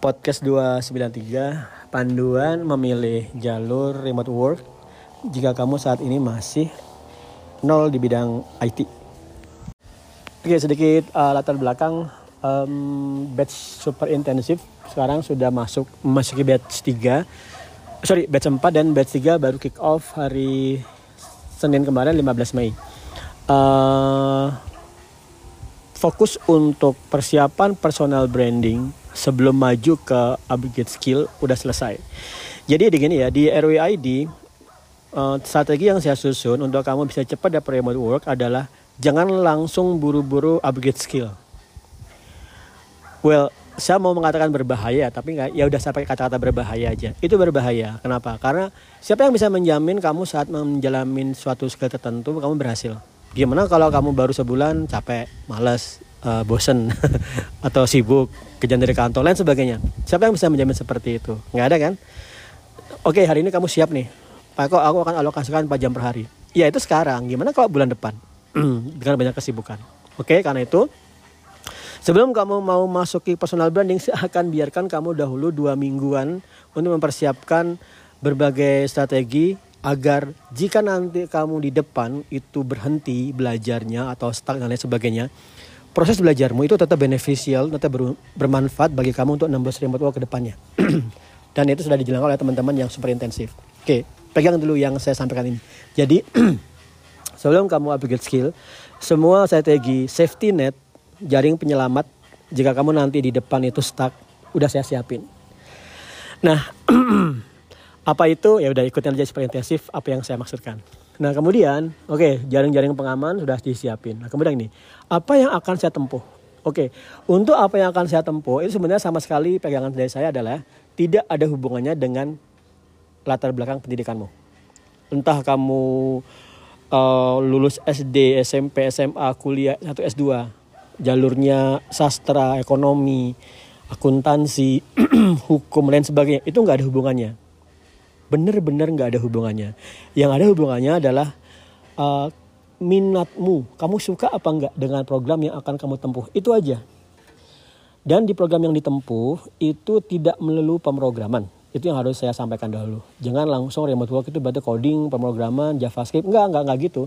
Podcast 293 Panduan memilih jalur remote work Jika kamu saat ini masih nol di bidang IT Oke sedikit uh, latar belakang um, Batch super intensif Sekarang sudah masuk Masuk ke batch 3 Sorry batch 4 dan batch 3 baru kick off hari Senin kemarin 15 Mei. Uh, Fokus untuk persiapan personal branding sebelum maju ke upgrade skill udah selesai. Jadi begini ya di RWID uh, eh, strategi yang saya susun untuk kamu bisa cepat dapat remote work adalah jangan langsung buru-buru upgrade skill. Well, saya mau mengatakan berbahaya, tapi nggak ya udah saya pakai kata-kata berbahaya aja. Itu berbahaya. Kenapa? Karena siapa yang bisa menjamin kamu saat menjalani suatu skill tertentu kamu berhasil? Gimana kalau kamu baru sebulan capek, males, uh, bosen atau sibuk kejadian dari kantor lain sebagainya. Siapa yang bisa menjamin seperti itu? Nggak ada kan? Oke hari ini kamu siap nih. Pak Eko aku akan alokasikan 4 jam per hari? Ya itu sekarang. Gimana kalau bulan depan? Dengan banyak kesibukan. Oke karena itu Sebelum kamu mau masuki personal branding, saya akan biarkan kamu dahulu dua mingguan untuk mempersiapkan berbagai strategi agar jika nanti kamu di depan itu berhenti belajarnya atau stuck dan lain sebagainya, proses belajarmu itu tetap beneficial, tetap ber, bermanfaat bagi kamu untuk nambah remote work ke depannya. Dan itu sudah dijelaskan oleh teman-teman yang super intensif. Oke, pegang dulu yang saya sampaikan ini. Jadi, sebelum kamu upgrade skill, semua strategi safety net, jaring penyelamat, jika kamu nanti di depan itu stuck, udah saya siapin. Nah, apa itu? Ya udah ikutin aja super intensif apa yang saya maksudkan. Nah kemudian, oke okay, jaring-jaring pengaman sudah disiapin. Nah kemudian ini, apa yang akan saya tempuh? Oke, okay, untuk apa yang akan saya tempuh itu sebenarnya sama sekali pegangan dari saya adalah tidak ada hubungannya dengan latar belakang pendidikanmu. Entah kamu uh, lulus SD, SMP, SMA, kuliah, satu S2, jalurnya sastra, ekonomi, akuntansi, hukum, dan sebagainya, itu nggak ada hubungannya bener-bener nggak ada hubungannya. Yang ada hubungannya adalah uh, minatmu. Kamu suka apa enggak dengan program yang akan kamu tempuh. Itu aja. Dan di program yang ditempuh itu tidak melulu pemrograman. Itu yang harus saya sampaikan dahulu. Jangan langsung remote work itu berarti coding, pemrograman, JavaScript. Enggak, enggak, enggak gitu.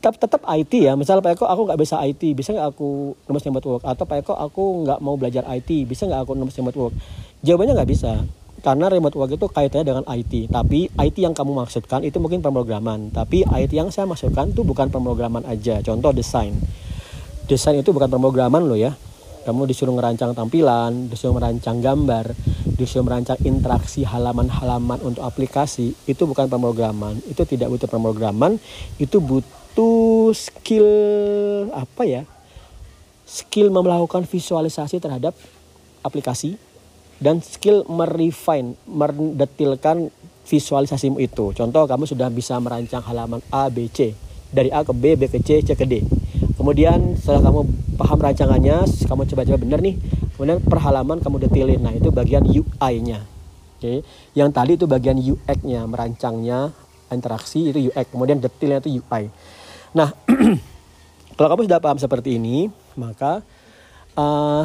Tetap, tetap IT ya. Misalnya Pak Eko aku nggak bisa IT, bisa nggak aku nulis remote work? Atau Pak Eko aku nggak mau belajar IT, bisa nggak aku nulis remote work? Jawabannya nggak bisa karena remote work itu kaitannya dengan IT. Tapi IT yang kamu maksudkan itu mungkin pemrograman. Tapi IT yang saya maksudkan itu bukan pemrograman aja. Contoh desain. Desain itu bukan pemrograman loh ya. Kamu disuruh merancang tampilan, disuruh merancang gambar, disuruh merancang interaksi halaman-halaman untuk aplikasi. Itu bukan pemrograman. Itu tidak butuh pemrograman. Itu butuh skill apa ya? Skill melakukan visualisasi terhadap aplikasi dan skill merefine, mendetilkan visualisasimu itu. Contoh kamu sudah bisa merancang halaman A, B, C. Dari A ke B, B ke C, C ke D. Kemudian setelah kamu paham rancangannya, kamu coba-coba benar nih. Kemudian per halaman kamu detilin. Nah, itu bagian UI-nya. Oke. Yang tadi itu bagian UX-nya, merancangnya, interaksi itu UX. Kemudian detailnya itu UI. Nah, kalau kamu sudah paham seperti ini, maka uh,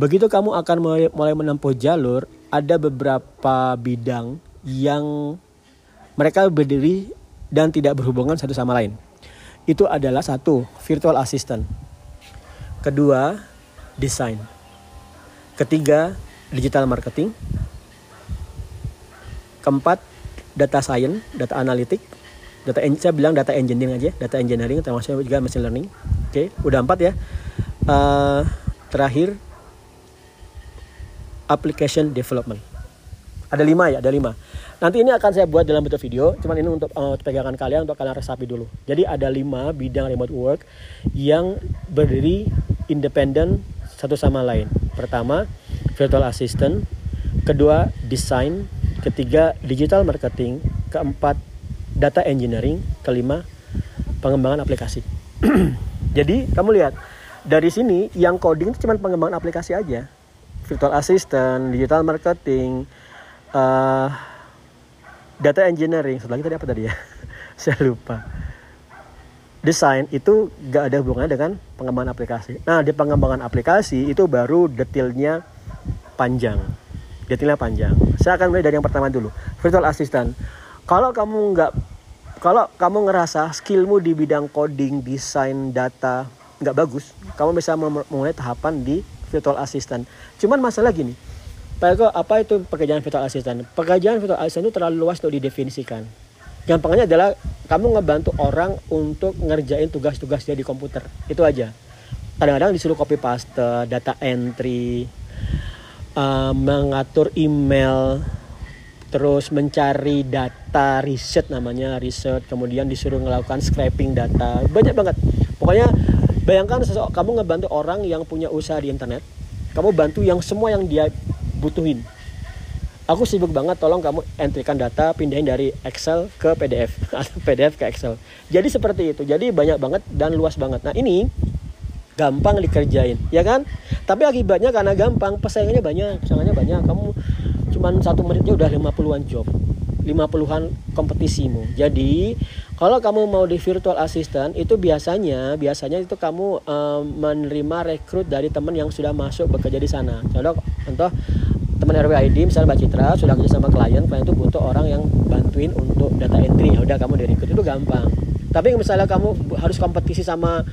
Begitu kamu akan mulai, menempuh jalur, ada beberapa bidang yang mereka berdiri dan tidak berhubungan satu sama lain. Itu adalah satu, virtual assistant. Kedua, desain. Ketiga, digital marketing. Keempat, data science, data analytic. Data saya bilang data engineering aja, data engineering termasuk juga machine learning. Oke, udah empat ya. Uh, terakhir application development. Ada lima ya, ada lima. Nanti ini akan saya buat dalam bentuk video, cuman ini untuk uh, pegangan kalian untuk kalian resapi dulu. Jadi ada lima bidang remote work yang berdiri independen satu sama lain. Pertama, virtual assistant. Kedua, design. Ketiga, digital marketing. Keempat, data engineering. Kelima, pengembangan aplikasi. Jadi kamu lihat dari sini yang coding itu cuma pengembangan aplikasi aja virtual assistant, digital marketing, uh, data engineering. Satu lagi tadi apa tadi ya? Saya lupa. Desain itu gak ada hubungannya dengan pengembangan aplikasi. Nah di pengembangan aplikasi itu baru detailnya panjang. Detailnya panjang. Saya akan mulai dari yang pertama dulu. Virtual assistant. Kalau kamu nggak kalau kamu ngerasa skillmu di bidang coding, desain, data nggak bagus, kamu bisa memulai tahapan di virtual assistant. Cuman masalah gini, Pak Eko, apa itu pekerjaan virtual assistant? Pekerjaan virtual assistant itu terlalu luas untuk didefinisikan. Gampangnya adalah kamu ngebantu orang untuk ngerjain tugas-tugas dia di komputer. Itu aja. Kadang-kadang disuruh copy paste, data entry, uh, mengatur email, terus mencari data riset namanya riset, kemudian disuruh melakukan scraping data. Banyak banget. Pokoknya bayangkan kamu ngebantu orang yang punya usaha di internet, kamu bantu yang semua yang dia butuhin. Aku sibuk banget tolong kamu entrikan data pindahin dari Excel ke PDF atau PDF ke Excel. Jadi seperti itu jadi banyak banget dan luas banget. Nah ini gampang dikerjain ya kan? Tapi akibatnya karena gampang pesaingnya banyak pesaingnya banyak. Kamu cuman satu menitnya udah 50-an job 50-an kompetisimu. Jadi, kalau kamu mau di virtual assistant itu biasanya biasanya itu kamu um, menerima rekrut dari teman yang sudah masuk bekerja di sana. Contoh contoh teman RWID misalnya Mbak Citra sudah kerja sama klien, klien itu butuh orang yang bantuin untuk data entry. Ya udah kamu direkrut itu gampang. Tapi misalnya kamu harus kompetisi sama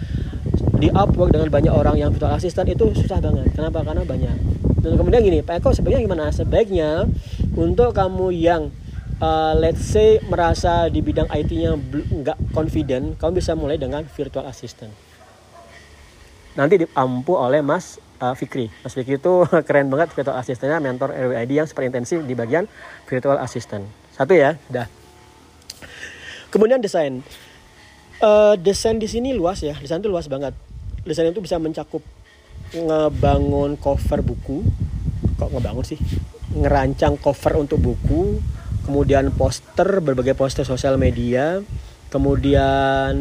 di Upwork dengan banyak orang yang virtual assistant itu susah banget. Kenapa? Karena banyak. Dan kemudian gini, Pak Eko sebaiknya gimana? Sebaiknya untuk kamu yang uh, let's say merasa di bidang IT-nya nggak confident, kamu bisa mulai dengan virtual assistant. Nanti diampu oleh Mas uh, Fikri. Mas Fikri itu keren banget virtual assistant-nya mentor RWID yang super intensif di bagian virtual assistant. Satu ya, dah. Kemudian desain. Uh, desain di sini luas ya, desain itu luas banget. Desain itu bisa mencakup ngebangun cover buku, kok ngebangun sih? Ngerancang cover untuk buku, kemudian poster berbagai poster sosial media. Kemudian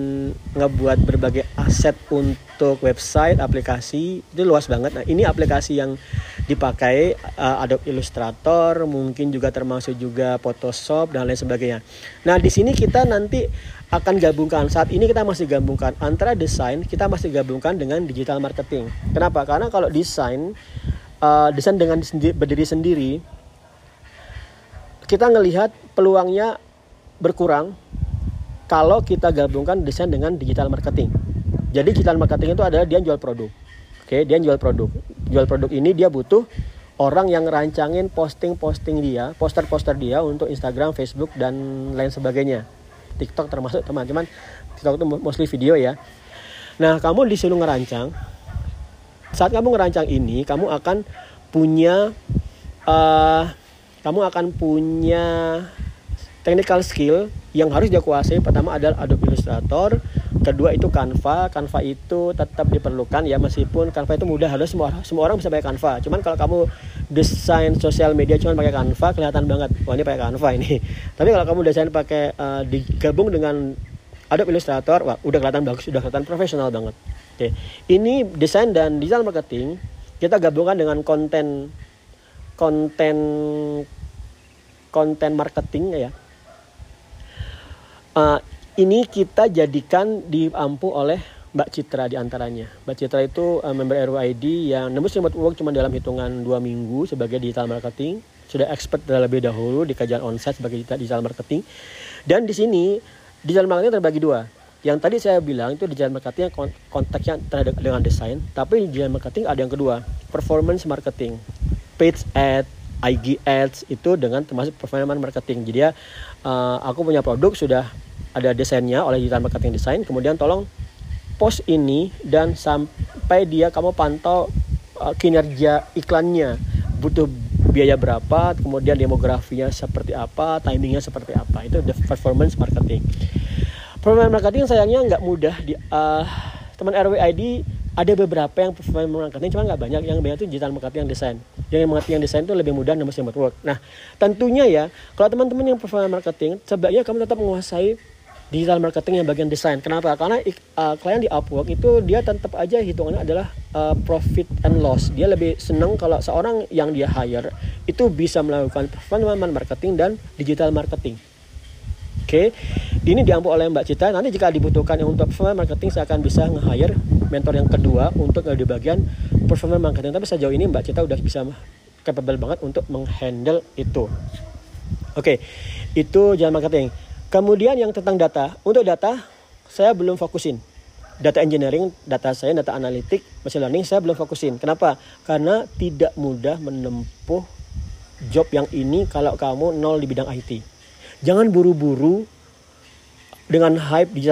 ngebuat berbagai aset untuk website aplikasi. Itu luas banget. Nah ini aplikasi yang dipakai uh, Adobe Illustrator mungkin juga termasuk juga Photoshop dan lain sebagainya. Nah di sini kita nanti akan gabungkan. Saat ini kita masih gabungkan antara desain kita masih gabungkan dengan digital marketing. Kenapa? Karena kalau desain uh, desain dengan berdiri sendiri kita ngelihat peluangnya berkurang kalau kita gabungkan desain dengan digital marketing. Jadi digital marketing itu adalah dia jual produk. Oke, dia jual produk. Jual produk ini dia butuh orang yang rancangin posting-posting dia, poster-poster dia untuk Instagram, Facebook dan lain sebagainya. TikTok termasuk teman-teman. TikTok itu mostly video ya. Nah, kamu disuruh ngerancang. Saat kamu ngerancang ini, kamu akan punya uh, kamu akan punya technical skill yang harus dia kuasai. Pertama adalah Adobe Illustrator kedua itu Canva. Canva itu tetap diperlukan ya meskipun Canva itu mudah. Harus semua semua orang bisa pakai Canva. Cuman kalau kamu desain sosial media cuma pakai Canva kelihatan banget wah ini pakai Canva ini. Tapi kalau kamu desain pakai uh, digabung dengan Adobe Illustrator wah udah kelihatan bagus udah kelihatan profesional banget. Oke. Ini desain dan digital marketing kita gabungkan dengan konten konten konten marketing ya uh, ini kita jadikan diampu oleh Mbak Citra di antaranya. Mbak Citra itu uh, member RYD yang nembus remote work cuma dalam hitungan dua minggu sebagai digital marketing. Sudah expert terlebih dahulu di kajian onsite sebagai digital marketing. Dan di sini digital marketing terbagi dua. Yang tadi saya bilang itu digital marketing konteksnya terhadap dengan desain, tapi digital marketing ada yang kedua, performance marketing, page ad, IG ads itu dengan termasuk performance marketing. Jadi ya uh, aku punya produk sudah ada desainnya oleh digital marketing design. Kemudian tolong post ini dan sampai dia kamu pantau uh, kinerja iklannya butuh biaya berapa, kemudian demografinya seperti apa, timingnya seperti apa. Itu the performance marketing. Performance marketing sayangnya nggak mudah di uh, teman RWID ada beberapa yang performance marketing cuma nggak banyak yang banyak itu digital marketing yang desain yang marketing yang desain itu lebih mudah nembus remote work nah tentunya ya kalau teman-teman yang performance marketing sebaiknya kamu tetap menguasai digital marketing yang bagian desain. Kenapa? Karena uh, klien di Upwork itu dia tetap aja hitungannya adalah uh, profit and loss. Dia lebih senang kalau seorang yang dia hire itu bisa melakukan performance marketing dan digital marketing. Oke, okay. ini diampu oleh Mbak Cita. Nanti jika dibutuhkan untuk performance marketing, saya akan bisa nge-hire mentor yang kedua untuk di bagian performance marketing. Tapi sejauh ini Mbak Cita udah bisa capable banget untuk menghandle itu. Oke, itu jalan marketing. Kemudian yang tentang data, untuk data saya belum fokusin. Data engineering, data saya, data analitik, machine learning saya belum fokusin. Kenapa? Karena tidak mudah menempuh job yang ini kalau kamu nol di bidang IT. Jangan buru-buru dengan hype di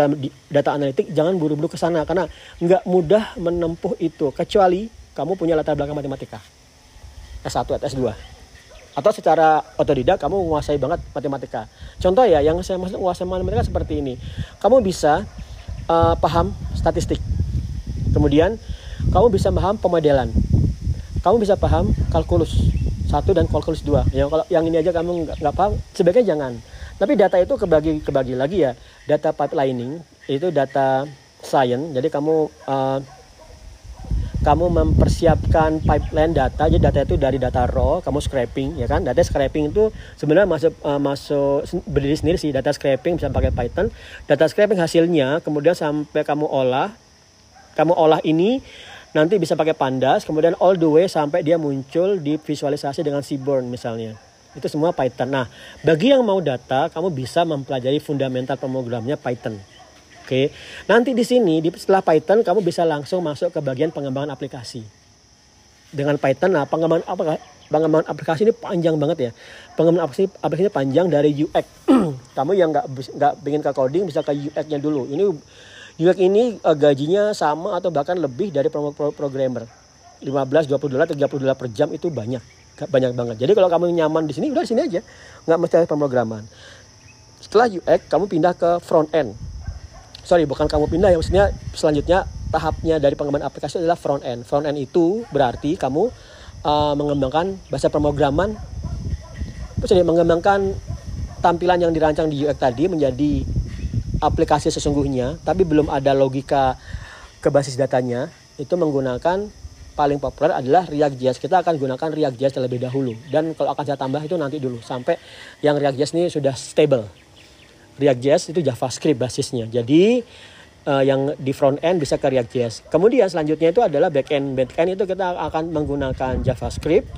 data analitik, jangan buru-buru ke sana karena nggak mudah menempuh itu kecuali kamu punya latar belakang matematika. S1 atau S2 atau secara otodidak kamu menguasai banget matematika. Contoh ya, yang saya maksud menguasai matematika seperti ini. Kamu bisa uh, paham statistik. Kemudian kamu bisa paham pemodelan. Kamu bisa paham kalkulus satu dan kalkulus dua. Yang kalau yang ini aja kamu nggak paham, sebaiknya jangan. Tapi data itu kebagi kebagi lagi ya. Data pipelining itu data science. Jadi kamu uh, kamu mempersiapkan pipeline data jadi data itu dari data raw kamu scraping ya kan? Data scraping itu sebenarnya masuk uh, masuk berdiri sendiri sih data scraping bisa pakai Python. Data scraping hasilnya kemudian sampai kamu olah kamu olah ini nanti bisa pakai pandas kemudian all the way sampai dia muncul di visualisasi dengan Seaborn misalnya. Itu semua Python. Nah bagi yang mau data kamu bisa mempelajari fundamental pemrogramannya Python Oke, nanti di sini di setelah Python kamu bisa langsung masuk ke bagian pengembangan aplikasi. Dengan Python, nah pengembangan apa? Pengembangan aplikasi ini panjang banget ya. Pengembangan aplikasi, aplikasi ini panjang dari UX. kamu yang nggak nggak ingin ke coding bisa ke UX-nya dulu. Ini UX ini uh, gajinya sama atau bahkan lebih dari pro, pro, programmer. 15, 20 dolar, 30 dolar per jam itu banyak. Banyak banget. Jadi kalau kamu nyaman di sini, udah di sini aja. Nggak mesti pemrograman. Setelah UX, kamu pindah ke front end sorry bukan kamu pindah ya maksudnya selanjutnya tahapnya dari pengembangan aplikasi adalah front end front end itu berarti kamu uh, mengembangkan bahasa pemrograman jadi mengembangkan tampilan yang dirancang di UX tadi menjadi aplikasi sesungguhnya tapi belum ada logika ke basis datanya itu menggunakan paling populer adalah React.js. Kita akan gunakan React.js terlebih dahulu. Dan kalau akan saya tambah itu nanti dulu sampai yang React.js ini sudah stable. React.js itu JavaScript basisnya. Jadi uh, yang di front end bisa ke React.js. Kemudian selanjutnya itu adalah backend. Backend itu kita akan menggunakan JavaScript.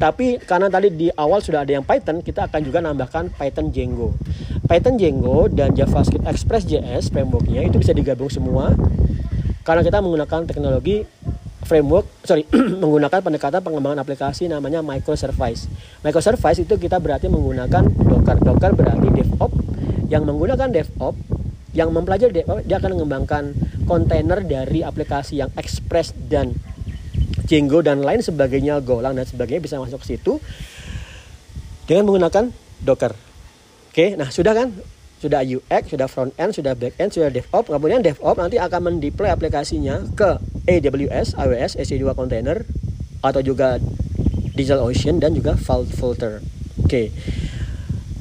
Tapi karena tadi di awal sudah ada yang Python, kita akan juga nambahkan Python Django. Python Django dan JavaScript Express.js frameworknya itu bisa digabung semua karena kita menggunakan teknologi framework, sorry, menggunakan pendekatan pengembangan aplikasi namanya microservice. Microservice itu kita berarti menggunakan Docker. Docker berarti DevOps yang menggunakan DevOps yang mempelajari DevOps dia akan mengembangkan kontainer dari aplikasi yang Express dan Django dan lain sebagainya Golang dan sebagainya bisa masuk ke situ dengan menggunakan Docker. Oke, nah sudah kan? Sudah UX, sudah front end, sudah back end, sudah DevOps. Kemudian DevOps nanti akan mendeploy aplikasinya ke AWS, AWS EC2 container atau juga DigitalOcean dan juga Vault Filter. Oke.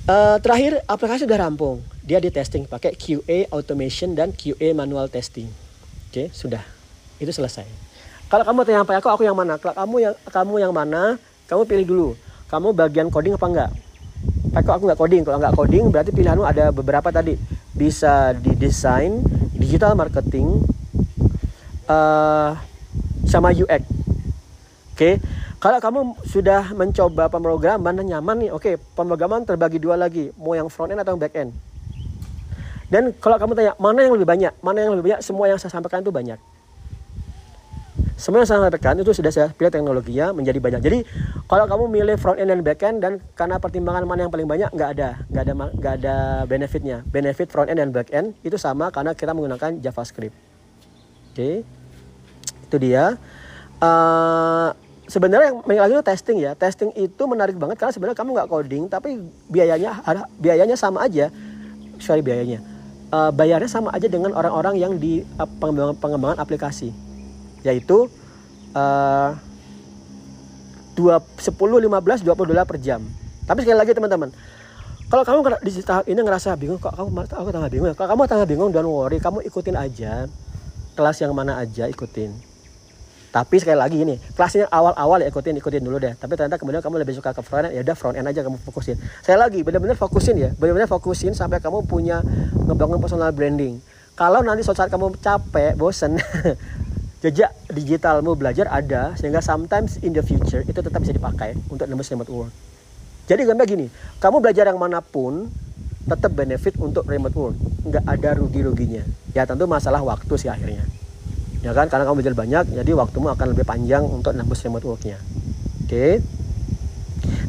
Uh, terakhir aplikasi sudah rampung. Dia di testing pakai QA automation dan QA manual testing. Oke, okay, sudah. Itu selesai. Kalau kamu tanya apa aku, aku yang mana? Kalau kamu yang kamu yang mana? Kamu pilih dulu. Kamu bagian coding apa enggak? Pak aku nggak coding. Kalau nggak coding berarti pilihanmu ada beberapa tadi. Bisa di desain, digital marketing, uh, sama UX. Oke. Okay? Kalau kamu sudah mencoba pemrograman dan nyaman nih, oke, okay, pemrograman terbagi dua lagi, mau yang front end atau yang back end. Dan kalau kamu tanya mana yang lebih banyak, mana yang lebih banyak, semua yang saya sampaikan itu banyak. Semua yang saya sampaikan itu sudah saya pilih teknologinya menjadi banyak. Jadi kalau kamu milih front end dan back end dan karena pertimbangan mana yang paling banyak nggak ada, nggak ada nggak ada benefitnya. Benefit front end dan back end itu sama karena kita menggunakan JavaScript. Oke, okay. itu dia. Uh, sebenarnya yang lagi itu testing ya. Testing itu menarik banget karena sebenarnya kamu nggak coding tapi biayanya biayanya sama aja. Sorry biayanya. Uh, bayarnya sama aja dengan orang-orang yang di uh, pengembangan, pengembangan aplikasi. Yaitu uh, dua sepuluh lima belas dua puluh dolar per jam. Tapi sekali lagi teman-teman kalau kamu di tahap ini ngerasa bingung kok kamu aku tengah bingung kalau kamu tengah bingung don't worry kamu ikutin aja. Kelas yang mana aja ikutin tapi sekali lagi ini kelasnya awal-awal ya ikutin ikutin dulu deh. Tapi ternyata kemudian kamu lebih suka ke front end ya udah front end aja kamu fokusin. Saya lagi benar-benar fokusin ya, benar-benar fokusin sampai kamu punya ngebangun personal branding. Kalau nanti suatu saat kamu capek, bosen, jejak digitalmu belajar ada sehingga sometimes in the future itu tetap bisa dipakai untuk nembus remote work. Jadi gambar gini, kamu belajar yang mana pun tetap benefit untuk remote work, nggak ada rugi-ruginya. Ya tentu masalah waktu sih akhirnya. Ya kan, karena kamu belajar banyak, jadi waktumu akan lebih panjang untuk nembus remote worknya. Oke. Okay.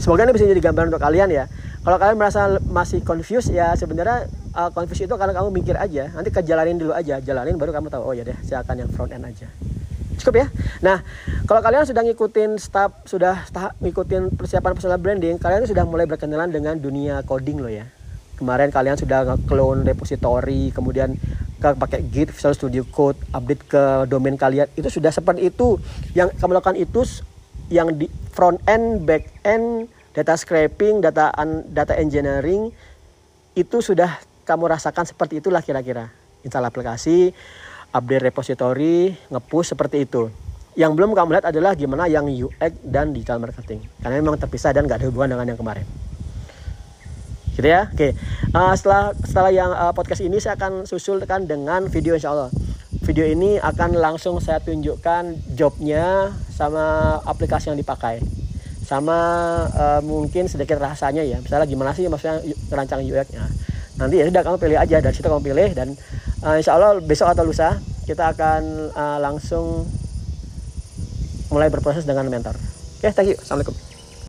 Semoga ini bisa jadi gambaran untuk kalian ya. Kalau kalian merasa masih confused ya sebenarnya uh, confused itu karena kamu mikir aja. Nanti kejalanin dulu aja, jalanin baru kamu tahu oh ya deh, saya akan yang front end aja. Cukup ya. Nah, kalau kalian sudah ngikutin step sudah ngikutin persiapan personal branding, kalian sudah mulai berkenalan dengan dunia coding loh ya. Kemarin kalian sudah nge-clone repository, kemudian pakai Git, Visual Studio Code, update ke domain kalian. Itu sudah seperti itu. Yang kamu lakukan itu yang di front end, back end, data scraping, data data engineering itu sudah kamu rasakan seperti itulah kira-kira. Install aplikasi, update repository, ngepush seperti itu. Yang belum kamu lihat adalah gimana yang UX dan digital marketing. Karena memang terpisah dan nggak ada hubungan dengan yang kemarin. Gitu ya. Oke. Uh, setelah setelah yang uh, podcast ini saya akan susulkan dengan video insya Allah. Video ini akan langsung saya tunjukkan jobnya sama aplikasi yang dipakai. Sama uh, mungkin sedikit rasanya ya. Misalnya gimana sih maksudnya rancang UX nya nanti ya sudah kamu pilih aja. Dari situ kamu pilih dan uh, insya Allah besok atau lusa kita akan uh, langsung mulai berproses dengan mentor. Oke okay, thank you. Assalamualaikum